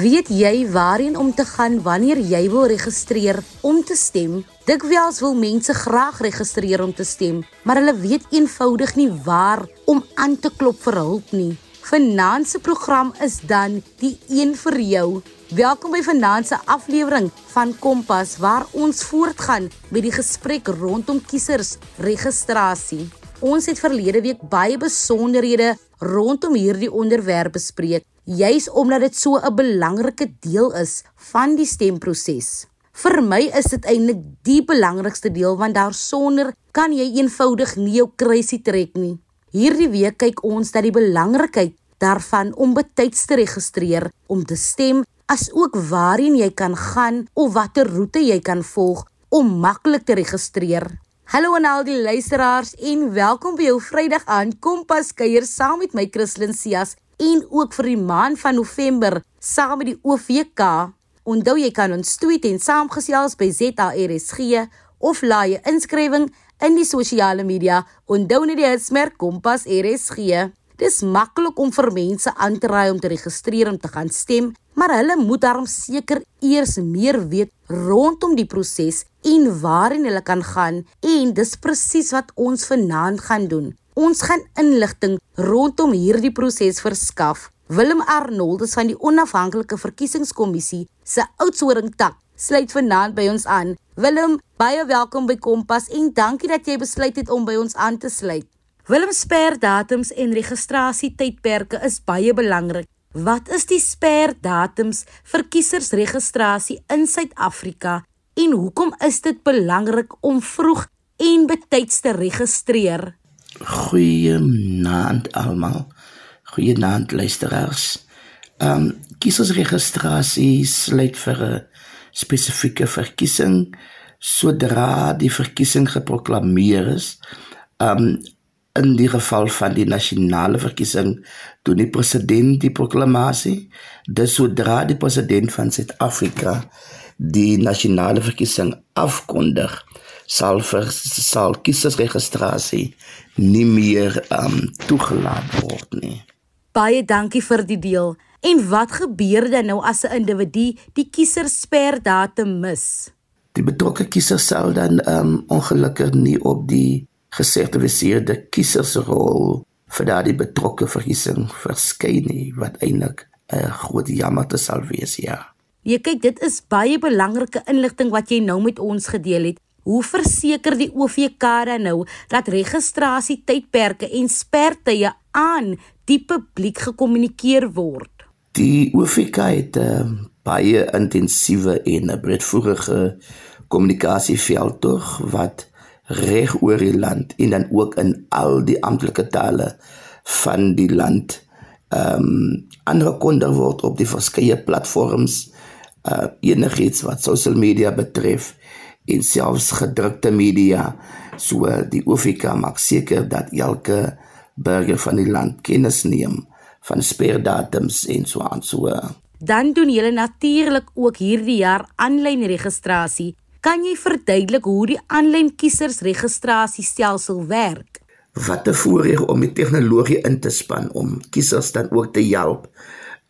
Weet jy waarheen om te gaan wanneer jy wil registreer om te stem? Dikwels wil mense graag registreer om te stem, maar hulle weet eenvoudig nie waar om aan te klop vir hulp nie. Finansie program is dan die een vir jou. Welkom by Finansie aflewering van Kompas waar ons voortgaan met die gesprek rondom kiesers registrasie. Ons het verlede week baie besonderhede rondom hierdie onderwerp bespreek juis omdat dit so 'n belangrike deel is van die stemproses. Vir my is dit eintlik die belangrikste deel want daarsonder kan jy eenvoudig nie jou kruisie trek nie. Hierdie week kyk ons dat die belangrikheid daarvan om betyds te registreer om te stem, asook waarheen jy kan gaan of watter roete jy kan volg om maklik te registreer. Hallo aan al die luisteraars en welkom by jou Vrydag aan Kompas kuier saam met my Christlyn Cias en ook vir die maand van November saam met die OVK. Onthou jy kan ons tweet en saamgesels by ZARSG of laai 'n inskrywing in die sosiale media. Onthou net die hitsmerk Kompas RSG. Dis maklik om vir mense aan te raai om te registreer om te gaan stem, maar hulle moet daarom seker eers meer weet rondom die proses en waarheen hulle kan gaan en dis presies wat ons vanaand gaan doen. Ons gaan inligting rondom hierdie proses verskaf. Willem Arnoldus van die Onafhanklike Verkiesingskommissie se Oudtshoorn tak sluit vanaand by ons aan. Willem, baie welkom by Kompas en dankie dat jy besluit het om by ons aan te sluit. Willem sperdatums en registrasietydperke is baie belangrik. Wat is die sperdatums vir kiesersregistrasie in Suid-Afrika en hoekom is dit belangrik om vroeg en betyds te registreer? Goeienaand almal. Goeienaand luisteraars. Ehm um, kiesersregistrasie sluit vir 'n spesifieke verkiesing sodra die verkiesing geproklaameer is. Ehm um, in die geval van die nasionale verkiesing doen die president die proklamasie. Dis sodra die president van Suid-Afrika die nasionale verkiesing afkondig sal vir sal kiesersregistrasie nie meer um toegelaat word nie. Baie dankie vir die deel. En wat gebeur dan nou as 'n individu die kiesersperdatum mis? Die betrokke kiezer sal dan um ongelukkig nie op die gesertifiseerde kiesersrol vir daardie betrokke verkiesing verskyn nie, wat eintlik 'n groot jammerte sal wees, ja. Jy kyk, dit is baie belangrike inligting wat jy nou met ons gedeel het. Hoe verseker die OVK dan nou dat registrasie tydperke en spertye aan die publiek gekommunikeer word? Die OVK het 'n uh, baie intensiewe en 'n breedvoerige kommunikasieveld tog wat reg oor die land en dan ook in al die amptelike tale van die land ehm um, aangekondig word op die verskeie platforms uh enigiets wat sosiale media betref en selfs gedrukte media. So die OFK maak seker dat elke burger van die land kennis neem van sperdatums en so aan so. Dan doen julle natuurlik ook hierdie jaar aanlyn registrasie. Kan jy verduidelik hoe die aanlyn kiesersregistrasiestelsel werk? Wat 'n voorreg om die tegnologie in te span om kiesers dan ook te help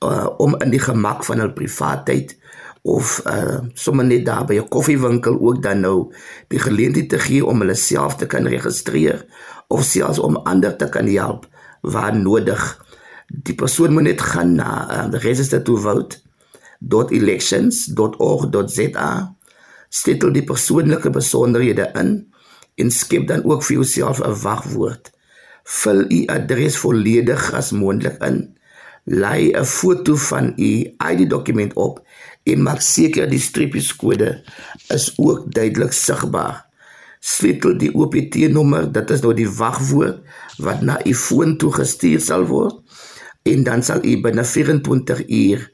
uh, om in die gemak van hul privaatheid of uh sommer net daar by 'n koffiewinkel ook dan nou die geleentheid te gee om hulle self te kan registreer of selfs om ander te kan help waar nodig. Die persoon moet net gaan na uh, the register to vote.elections.org.za stetel die persoonlike besonderhede in en skep dan ook vir jouself 'n wagwoord. Vul u adres volledig as moontlik in. Laai 'n foto van u ID-dokument op en maak seker die streepjeskode is ook duidelik sigbaar. Sleutel die OPT-nommer, dit is nou die wagwoord wat na u foon toe gestuur sal word en dan sal u binne 24 uur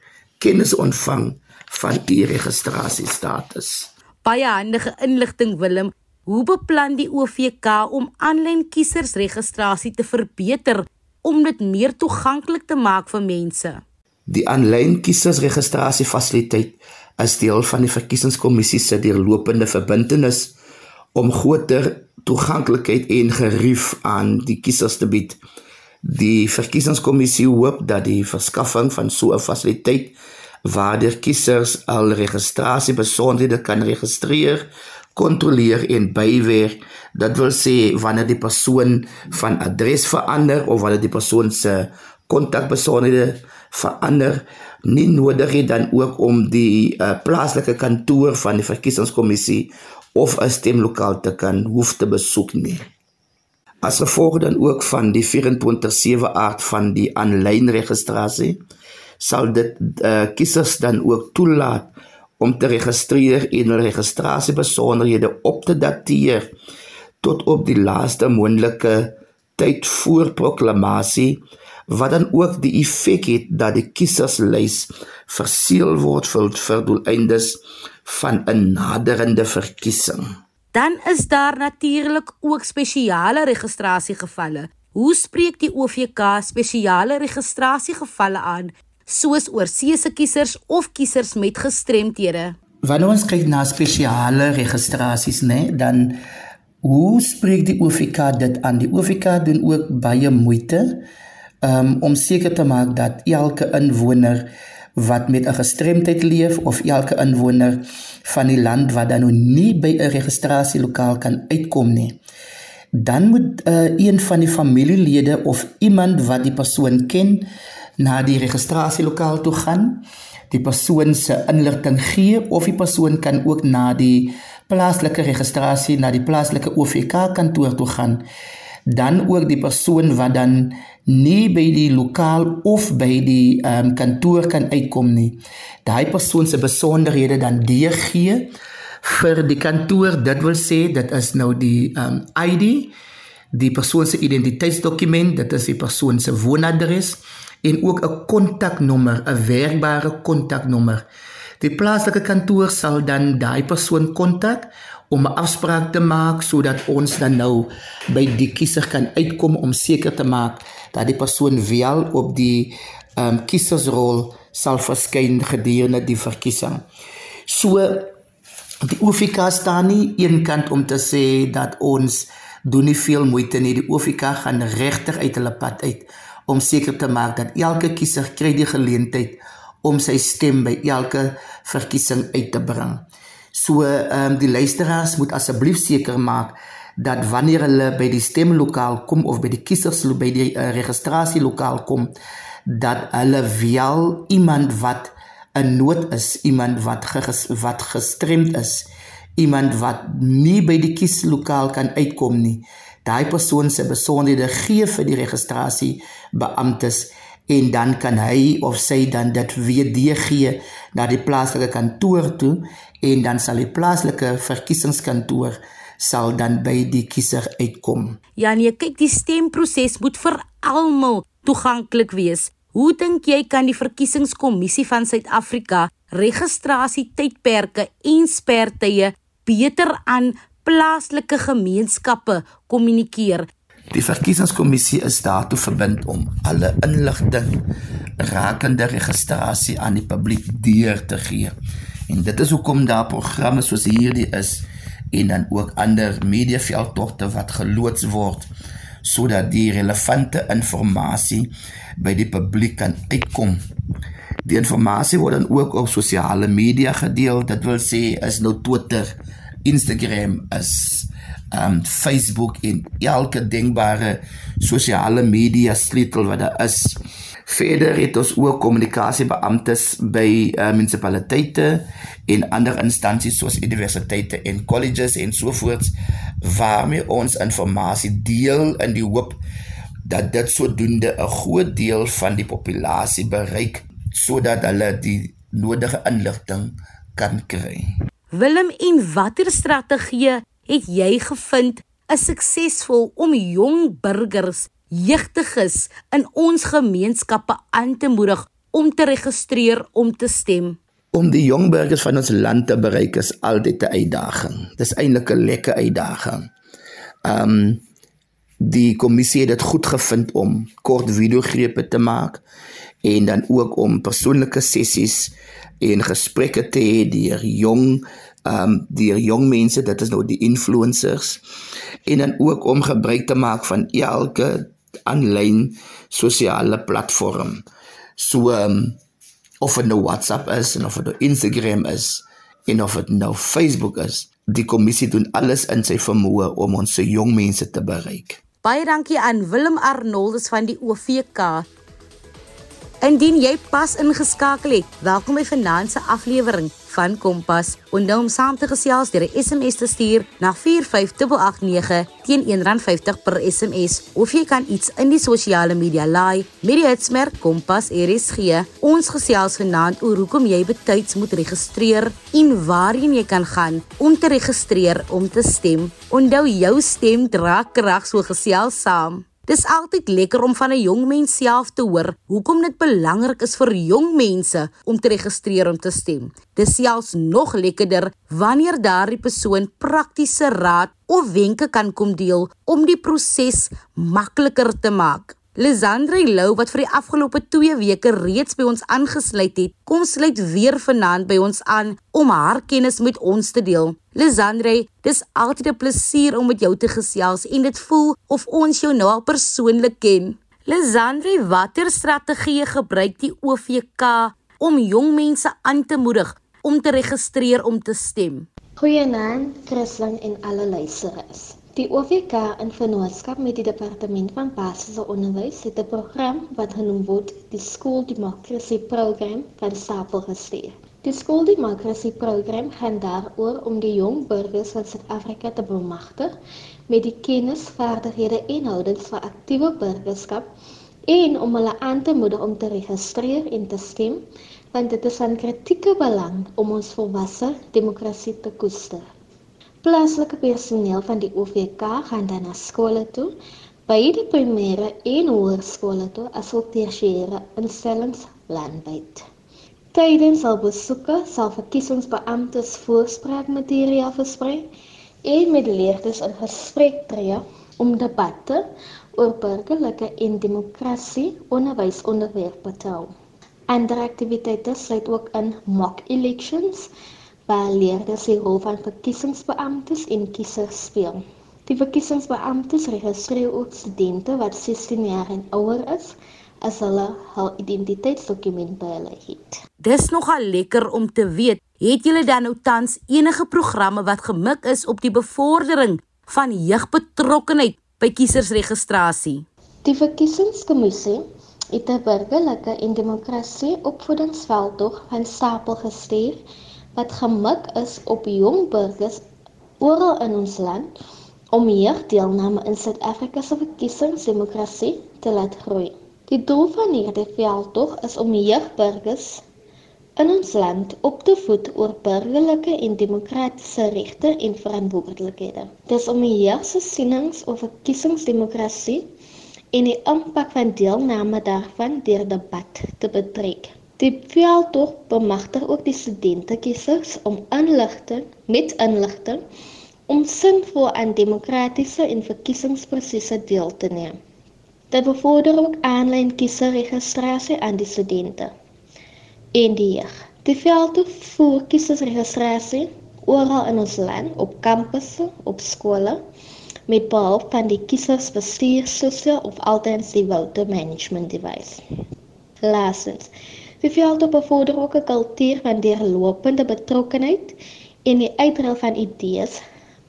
kennis ontvang van u registrasiestatus. Baie handige inligting Willem. Hoe beplan die OVK om aanlyn kiesersregistrasie te verbeter om dit meer toeganklik te maak vir mense? Die aanlyn kiesersregistrasie fasiliteit is deel van die verkiesingskommissie se deurlopende verbintenis om groter toeganklikheid en gerief aan die kiesers te bied. Die verkiesingskommissie hoop dat die verskaffing van so 'n fasiliteit waar die kiesers al registrasiebesonderhede kan registreer, kontroleer en byweer. Dit wil sê wanneer die persoon van adres verander of wanneer die persoon se kontakbesonderhede verander, nie nodig het dan ook om die uh, plaaslike kantoor van die verkiesingskommissie of 'n stemlokaal te kan hoef te besoek nie. As gevolg dan ook van die 24/7 aard van die aanlyn registrasie sal dit uh, kiesers dan ook toelaat om te registreer en hul registrasiebesonderhede op te dateer tot op die laaste moontlike tyd voor proklamasie wat dan ook die effek het dat die kieserslys verseël word vir vir doeleindes van 'n naderende verkiesing. Dan is daar natuurlik ook spesiale registrasiegevalle. Hoe spreek die OVK spesiale registrasiegevalle aan, soos oorseese kiesers of kiesers met gestremthede? Wanneer ons kyk na spesiale registrasies, nê, dan hoe spreek die OVK dit aan? Die OVK doen ook baie moeite um, om seker te maak dat elke inwoner wat met 'n gestremdheid leef of elke inwoner van die land wat dan nou nie by 'n registrasielokaal kan uitkom nie dan moet uh, een van die familielede of iemand wat die persoon ken na die registrasielokaal toe gaan die persoon se inligting gee of die persoon kan ook na die plaaslike registrasie na die plaaslike OVK kantoor toe gaan dan ook die persoon wat dan nie by die lokaal of by die um, kantoor kan uitkom nie. Daai persoon se besonderhede dan deurgee vir die kantoor. Dit wil sê dit is nou die um, ID, die persoon se identiteitsdokument, dit is die persoon se woonadres en ook 'n kontaknommer, 'n werkbare kontaknommer. Die plaaslike kantoor sal dan daai persoon kontak om 'n afspraak te maak sodat ons dan nou by die kiezer kan uitkom om seker te maak dat die persoon wel op die ehm um, kiezersrol sal verskyn gedurende die verkiesing. So die OFK staan nie eenkant om te sê dat ons doen nie veel moeite nie. Die OFK gaan regtig uit hulle pad uit om seker te maak dat elke kiezer kry die geleentheid om sy stem by elke verkiesing uit te bring. So ehm um, die luisteraars moet asseblief seker maak dat wanneer hulle by die stemlokaal kom of by die kiesers by die uh, registrasielokaal kom dat hulle wel iemand wat 'n nood is, iemand wat ges, wat gestremd is, iemand wat nie by die kieslokaal kan uitkom nie. Daai persoon se besonderhede gee vir die registrasie beamptes en dan kan hy of sy dan dit weer gee na die plaaslike kantoor toe en dan sal die plaaslike verkiesingskantoor sal dan by die kiezer uitkom. Ja nee, kyk die stemproses moet vir almal toeganklik wees. Hoe dink jy kan die verkiesingskommissie van Suid-Afrika registrasie tydperke en spertye beter aan plaaslike gemeenskappe kommunikeer? Die verkiesingskommissie is daartoe verbind om alle inligting rakende registrasie aan die publiek deur te gee. En dit is hoekom daar programme soos hierdie is en dan ook ander mediaveldtogte wat geloods word sodat die relevante inligting by die publiek kan uitkom. Die inligting word dan ook op sosiale media gedeel. Dit wil sê is nou Twitter, Instagram, is um Facebook en elke denkbare sosiale media sleutel wat daar is. Verder het ons ook kommunikasiebeamptes by uh, munisipaliteite en ander instansies soos universiteite en colleges en so voort waarmee ons inligting deel in die hoop dat dit sodoende 'n groot deel van die populasie bereik sodat hulle die nodige inligting kan kry. Willem, en watter strategie het jy gevind is suksesvol om jong burgers, jeugdiges in ons gemeenskappe aan te moedig om te registreer om te stem? Om die jong burgers van ons land te bereik is altyd 'n uitdaging. Dis eintlik 'n lekker uitdaging. Um die kommissie het dit goed gevind om kort videogrepe te maak en dan ook om persoonlike sessies en gesprekke te hê deur jong ehm um, die jong mense, dit is nou die influencers en dan ook om gebruik te maak van elke aanlyn sosiale platform. So ehm um, of dit nou WhatsApp is en of dit nou Instagram is en of dit nou Facebook is. Die kommissie doen alles in sy vermoë om ons se jong mense te bereik. Baie dankie aan Willem Arnoldus van die OVK Indien jy pas ingeskakel het, welkom by vanaand se aflewering van Kompas. Onthou om saam te gesels deur 'n SMS te stuur na 45889 teen R1.50 per SMS of jy kan iets in die sosiale media laai met die hitsmerk Kompas RSG. Ons gesels vanaand oor hoekom jy betyds moet registreer en waarheen jy kan gaan om te registreer om te stem. Onthou jou stem dra krag so gesels saam. Dis altyd lekker om van 'n jong mens self te hoor hoekom dit belangrik is vir jong mense om te registreer om te stem. Dis selfs nog lekkerder wanneer daardie persoon praktiese raad of wenke kan kom deel om die proses makliker te maak. Lisandre Lou wat vir die afgelope 2 weke reeds by ons aangesluit het, kom sluit weer vanaand by ons aan om haar kennis met ons te deel. Lisandre, dis altyd 'n plesier om met jou te gesels en dit voel of ons jou nou al persoonlik ken. Lisandre, watter strategie gebruik die OVK om jong mense aan te moedig om te registreer om te stem? Goeienaand, Christlyn en alle luisteraars. Die OVK in vennootskap met die Departement van Basiese Onderwys het 'n program wat genoem word die School Democracy Program van stapel gestuur. Die School Democracy Program gaan daaroor om die jong burgers van Suid-Afrika te bemagtig met die kennis, vaardighede en houdings vir aktiewe burgerskap en om hulle aan te moedig om te registreer en te stem, want dit is van kritieke belang om ons volwasse demokrasie te koester. Plaaslike personeel van die OVK gaan dan na skole toe, by die primêre en hoërskole toe asook tersiêre instellings landwyd. Tydens al besoeke sal verkiesingsbeamptes voorspraakmateriaal versprei en met leerders in gesprek tree om debatte oor burgerlike en demokrasie onderwys onderwerpe te hou. Ander aktiwiteite sluit ook in mock elections waar leerders die rol van verkiesingsbeamptes en kiesers speel. Die verkiesingsbeamptes registreer ook studente wat 16 jaar en ouer is as hulle hul identiteitsdokument by hulle het. Dis nogal lekker om te weet. Het julle dan nou tans enige programme wat gemik is op die bevordering van jeugbetrokkenheid by kiesersregistrasie? Die verkiesingskommissie het 'n burgerlike en demokrasie opvoedingsveldtog van stapel gestuur wat gemik is op jong burgers oral in ons land om meer deelname in Suid-Afrika se verkiesingsdemokrasie te laat groei. Die doel van hierdie veldtog is om jeugburgers in ons land op te voed oor burgerlike en demokratiese regte en verantwoordelikhede. Dis om die jeug se sienings oor verkiesingsdemokrasie en die impak van deelname daarvan deur debat te betrek. Die veldtog bemagtig ook die studentekiesers om inligting met inligting om sinvol aan demokratiese en verkiesingsprosesse deel te neem. Dit bevorder ook aanlyn kieserregistrasie aan die studente en die jeug. Die veldtog voer kiesersregistrasie oral in ons land op kampusse, op skole met behulp van die kiesersbestuurstelsel of altens die voter management device. Laastens, Die veld op bevorder ook 'n kultuur van deurlopende betrokkenheid en die uitrol van idees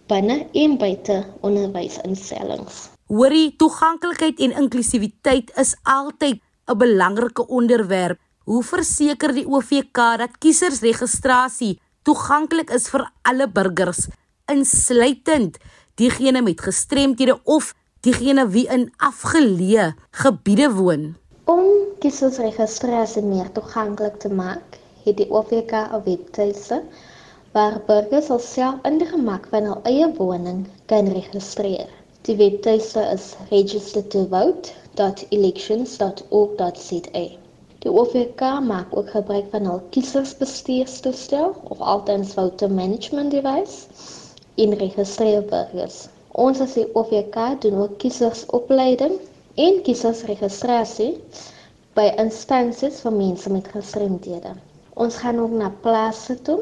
binne en buite onderwysinstellings. Hoorie, toeganklikheid en inklusiwiteit is altyd 'n belangrike onderwerp. Hoe verseker die OVK dat kiesersregistrasie toeganklik is vir alle burgers, insluitend diegene met gestremthede of diegene wie in afgeleë gebiede woon? Om kiesersregistrasie meer toeganklik te maak, het die OVK 'n webtuiste waar burgers self in die gemak van hul eie woning kan registreer. Die webtuiste is registertovote.elections.org.za. Die OVK maak ook gebruik van hul kiesersbestuurstoestel of altens voter management device in registreer burgers. Ons as die OVK doen ook kiesersopleiding en kiesersregistrasie by instansies vir mense met gestremdhede. Ons gaan ook na plase toe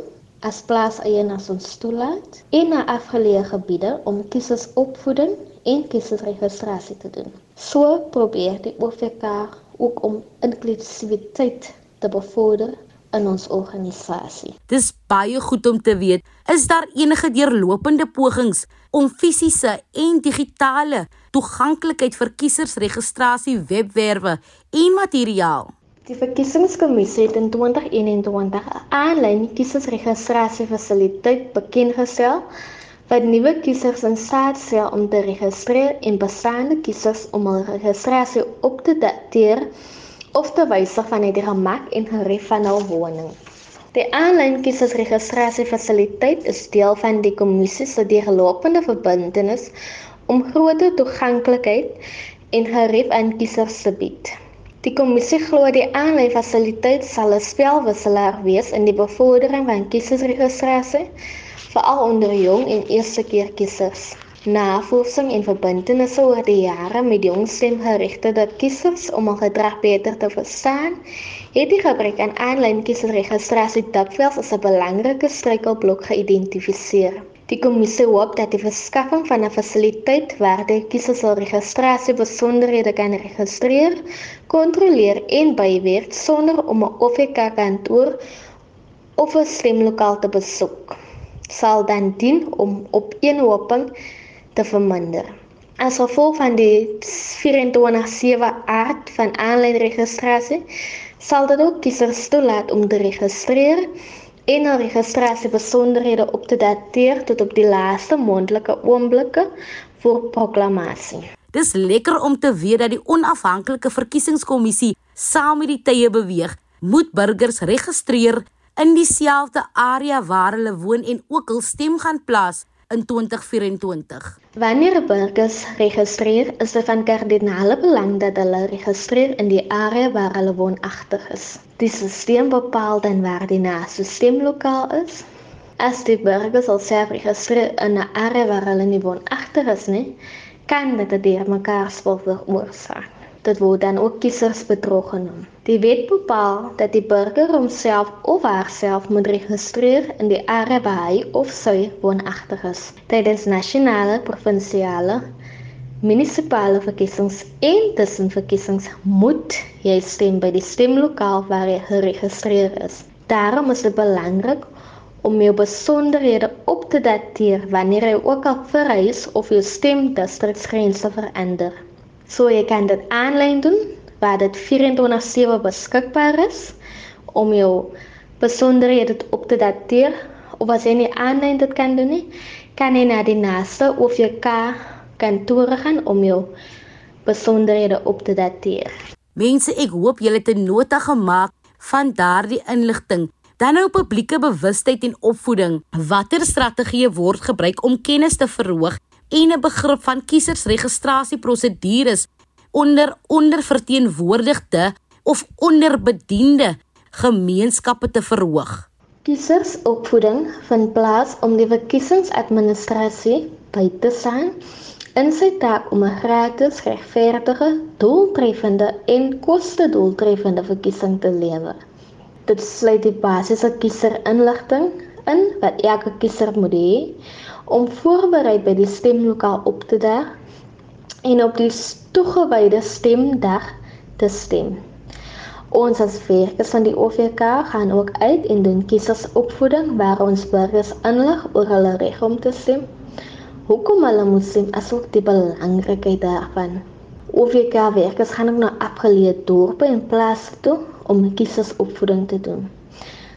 as plaaseienaars ons toelaat en na afgeleë gebiede om kiesersopvoeding en kiesersregistrasie te doen. So probeer die OVK ook om inklusiwiteit te bevorder in ons organisasie. Dis baie goed om te weet. Is daar enige deurlopende pogings om fisiese en digitale toeganklikheid vir kiesersregistrasie webwerwe en materiaal? Die verkiesingskommissie het in 2021 'n aanlyn kiesersregistrasie fasiliteit bekendgestel wat nuwe kiesers in staat stel om te registreer en bestaande kiesers om hul registrasie op te dateer of te wysig vanuit die gemak en gerief van hul woning. Die aanlyn kiesersregistrasie fasiliteit is deel van die kommissie se deurlopende verbintenis om groter toeganklikheid en gerief aan kiesers te bied. Die kommissie glo die aanlyn fasiliteit sal 'n spelwisselaar wees in die bevordering van kiesersregistrasie veral onder jong en eerste keer kiesers. Navorsing en verbintenisse oor die jare met jong stemgerigte kiesers om hul gedrag beter te verstaan, het die gebrek aan aanlyn kieserregistrasie dikwels as 'n belangrike struikelblok geïdentifiseer. Die kommissie hoop dat die verskaffing van 'n fasiliteit waar die kiesers hul registrasie besonderhede kan registreer, kontroleer en bywerk sonder om 'n OFK kantoor of 'n stemlokaal te besoek sal dan dien om op een hoping te verminder. As gevolg van die 24/7 aard van aanlyn registrasie, sal dit ook kiesers toelaat om te registreer en hul registrasie besonderhede op te dateer tot op die laaste mondelike oomblikke voor proklamasie. Dis lekker om te weet dat die onafhanklike verkiesingskommissie saam met die tye beweeg, moet burgers registreer in dieselfde area waar hulle woon en ook hul stem gaan plaas in 2024. Wanneer burgers registreer, is dit van kardinale belang dat hulle registreer in die area waar hulle woonagtig is. Die stelsel bepaal dan waar die naaste stemlokaal is. As die burgers alself registreer in 'n area waar hulle nie woonagtig is nie, kan dit 'n deurmekaar spel veroorsaak. Dit word dan ook kiesersbedrog genoem. Die wet bepaal dat die burger homself of haarself moet registreer in die area waar hy of sy woonagtig is. Tydens nasionale, provinsiale, munisipale verkiesings en tussenverkiesings moet jy stem by die stemlokaal waar jy geregistreer is. Daarom is dit belangrik om jou besonderhede op te dateer wanneer jy ook al verhuis of jou stemdistriksgrense verander. So jy kan dit aanlyn doen waar dit 24/7 beskikbaar is om jou besonderhede op te dateer of as jy nie aanlyn dit kan doen nie, kan jy na die naaste OVK kantoor gaan om jou besonderhede op te dateer. Mense, ek hoop julle het 'n nota gemaak van daardie inligting. Dan nou publieke bewustheid en opvoeding. Watter strategieë word gebruik om kennis te verhoog en 'n begrip van kiesersregistrasieprosedures onder onderverteenwoordigde of onderbediende gemeenskappe te verhoog. Kiesersopvoeding vind plaas om die verkiesingsadministrasie by te staan in sy taak om 'n gratis, regverdige, doeltreffende en koste-doeltreffende verkiesing te lewer. Dit sluit die basiese kieserinligting in wat elke kiezer moet hê om voorberei by die stemlokaal op te daag en op die toegewyde stemdag te stem. Ons as werkers van die OVK gaan ook uit en doen kiesersopvoeding waar ons burgers inlig oor hulle reg om te stem. Hoekom hulle moet stem asook die belangrikheid daarvan. OVK werkers gaan ook na afgeleë dorpe en plase toe om kiesersopvoeding te doen.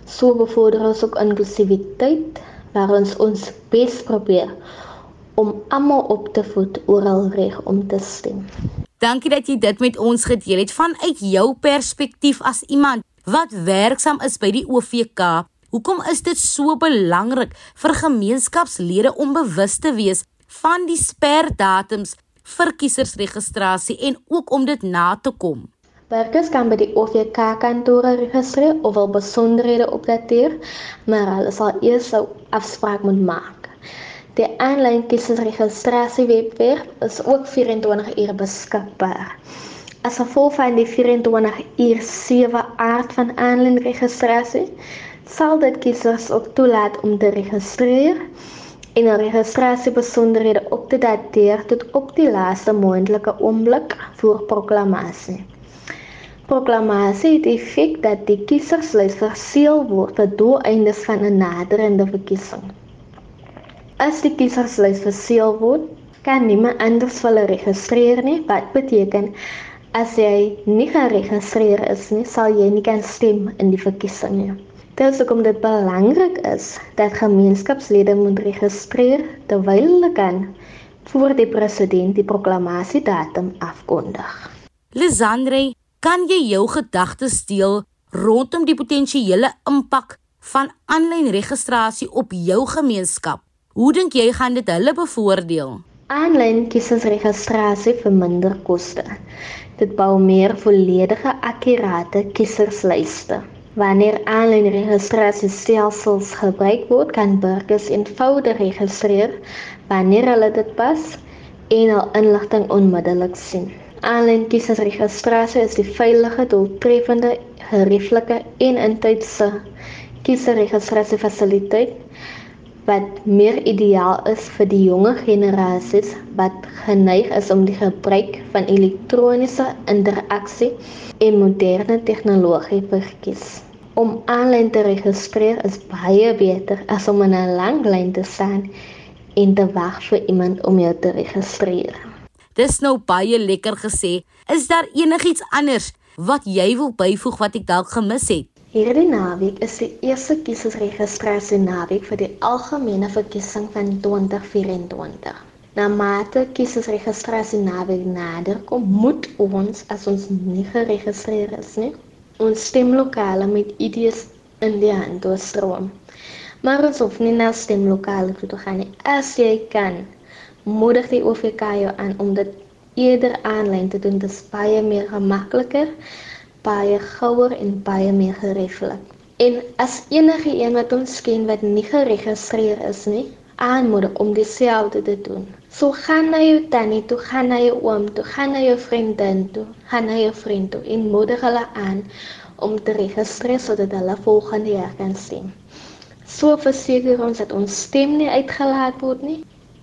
So bevorder ons ook inklusiwiteit waar ons ons bes probeer om almal op te voed oor hul reg om te stem. Dankie dat jy dit met ons gedeel het vanuit jou perspektief as iemand wat werksaam is by die OVK. Hoekom is dit so belangrik vir gemeenskapslede om bewus te wees van die sperdatums vir kiesersregistrasie en ook om dit na te kom? Werkers kan by die OVK kantore registreer of wil besonderhede opdateer, maar hulle sal eers 'n afspraak moet maak. Die aanlyn kiesersregistrasie webwerf is ook 24 ure beskikbaar. As gevolg van die 24 uur 7 aard van aanlyn registrasie, sal dit kiesers ook toelaat om te registreer en 'n registrasiebesonderhede op te dateer tot op die laaste moontlike oomblik voor proklamasie. Proklamasie het effek dat die kieserslys verseël word vir doeleindes van 'n naderende verkiesing. As die kieserslys verseël word, kan niemand anders hulle registreer nie, wat beteken as jy nie geregistreer is nie, sal jy nie kan stem in die verkiesing nie. Dit is ook dit belangrik is dat gemeenskapslede moet registreer terwyl hulle kan voor die president die proklamasiedatum afkondig. Lisandre, kan jy jou gedagtes deel rondom die potensiële impak van aanlyn registrasie op jou gemeenskap? Hoe dink jy gaan dit hulle bevoordeel? Aanlyn kiesersregistrasie verminder koste. Dit bou meer volledige akkurate kieserslyste. Wanneer aanlyn registrasiestelsels gebruik word, kan burgers eenvoudig registreer wanneer hulle dit pas en hul inligting onmiddellik sien. Aanlyn kiesersregistrasie is die veilige, doeltreffende, gerieflike en intydse kiesersregistrasiefasiliteit wat meer ideaal is vir die jonger generasies wat geneig is om die gebruik van elektroniese interaksie en moderne tegnologie te verkies. Om aanlyn te registreer is baie beter as om in 'n lang lyn te staan en te wag vir iemand om jou te registreer. Dis nou baie lekker gesê. Is daar enigiets anders wat jy wil byvoeg wat ek dalk gemis het? Hierdie naweek is die eerste kiesersregistrasie naweek vir die algemene verkiesing van 2024. Na mate kiesersregistrasie naweek nader kom, moet ons as ons nie geregistreer is nie, ons stemlokale met idees in die hand doorstroom. Maar ons hoef nie na stemlokale toe te gaan nie. As jy kan, moedig die OVK jou aan om dit eerder aanlyn te doen. Dit is baie meer gemakliker, baie gouer en baie meer gerieflik. En as enige een wat ons ken wat nie geregistreer is nie, aanmoedig om dieselfde te doen. So gaan na jou tannie toe, gaan na jou oom toe, gaan na jou vriendin toe, gaan na jou vriend toe en moedig hulle aan om te registreer sodat hulle volgende jaar kan stem. So verseker ons dat ons stem nie uitgelaat word nie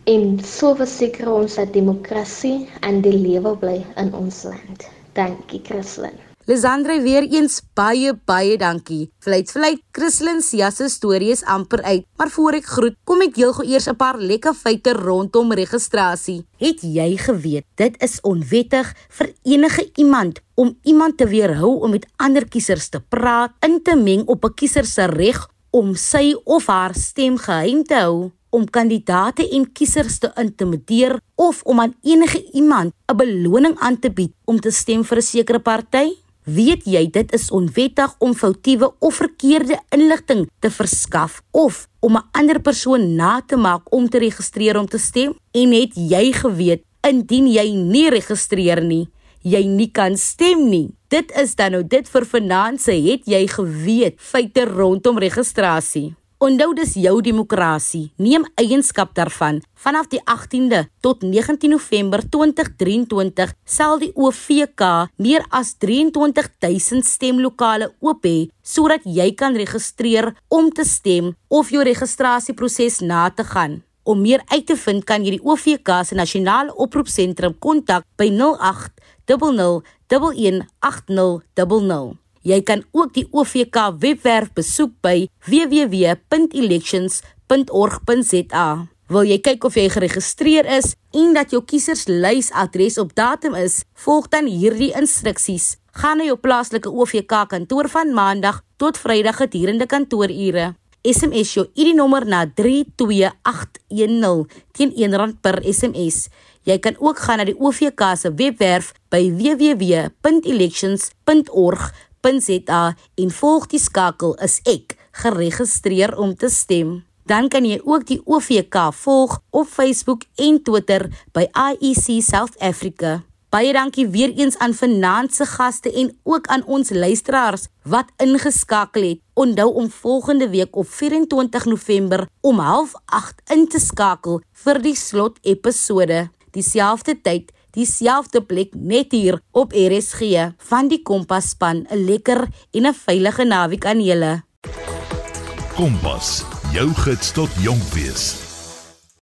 en so verseker ons dat demokrasie aan die lewe bly in ons land. Dankie Christlyn. Lisandre weer eens baie baie dankie. Vleit vleit Christlyn se storie is amper uit, maar voor ek groet, kom ek deel gou eers 'n paar lekker feite rondom registrasie. Het jy geweet dit is onwettig vir enige iemand om iemand te weerhou om met ander kiesers te praat, in te meng op 'n kiezer se reg om sy of haar stem geheim te hou? Om kandidate en kiesers te intimideer of om aan enige iemand 'n beloning aan te bied om te stem vir 'n sekere party? Weet jy dit is onwettig om foutiewe of verkeerde inligting te verskaf of om 'n ander persoon na te maak om te registreer om te stem? En het jy geweet indien jy nie registreer nie, jy nie kan stem nie? Dit is dan nou dit vir finansie, het jy geweet feite rondom registrasie? Onthou dis jou demokrasie. Neem eienskap daarvan. Vanaf die 18de tot 19 November 2023 sal die OVK meer as 23000 stemlokale oop hê sodat jy kan registreer om te stem of jou registrasieproses na te gaan. Om meer uit te vind, kan jy die OVK se nasionale oproepsentrum kontak by 08 00 118000. Jy kan ook die OVK webwerf besoek by www.elections.org.za. Wil jy kyk of jy geregistreer is en dat jou kieserslysadres op datum is, volg dan hierdie instruksies. Gaan na jou plaaslike OVK kantoor van Maandag tot Vrydag gedurende kantoorure. SMS jou ID-nommer na 32810 teen R1 per SMS. Jy kan ook gaan na die OVK se webwerf by www.elections.org.za www.rsg.za en volg die skakel is ek geregistreer om te stem. Dan kan jy ook die OVK volg op Facebook en Twitter by IEC South Africa. Baie dankie weer eens aan finansie gaste en ook aan ons luisteraars wat ingeskakel het. Onthou om volgende week op 24 November om 08:30 in te skakel vir die slot episode. Dieselfde tyd dieselfde plek net hier op RSG van die Kompas span 'n lekker en 'n veilige naweek aan julle. Kompas, jou gids tot jonk wees.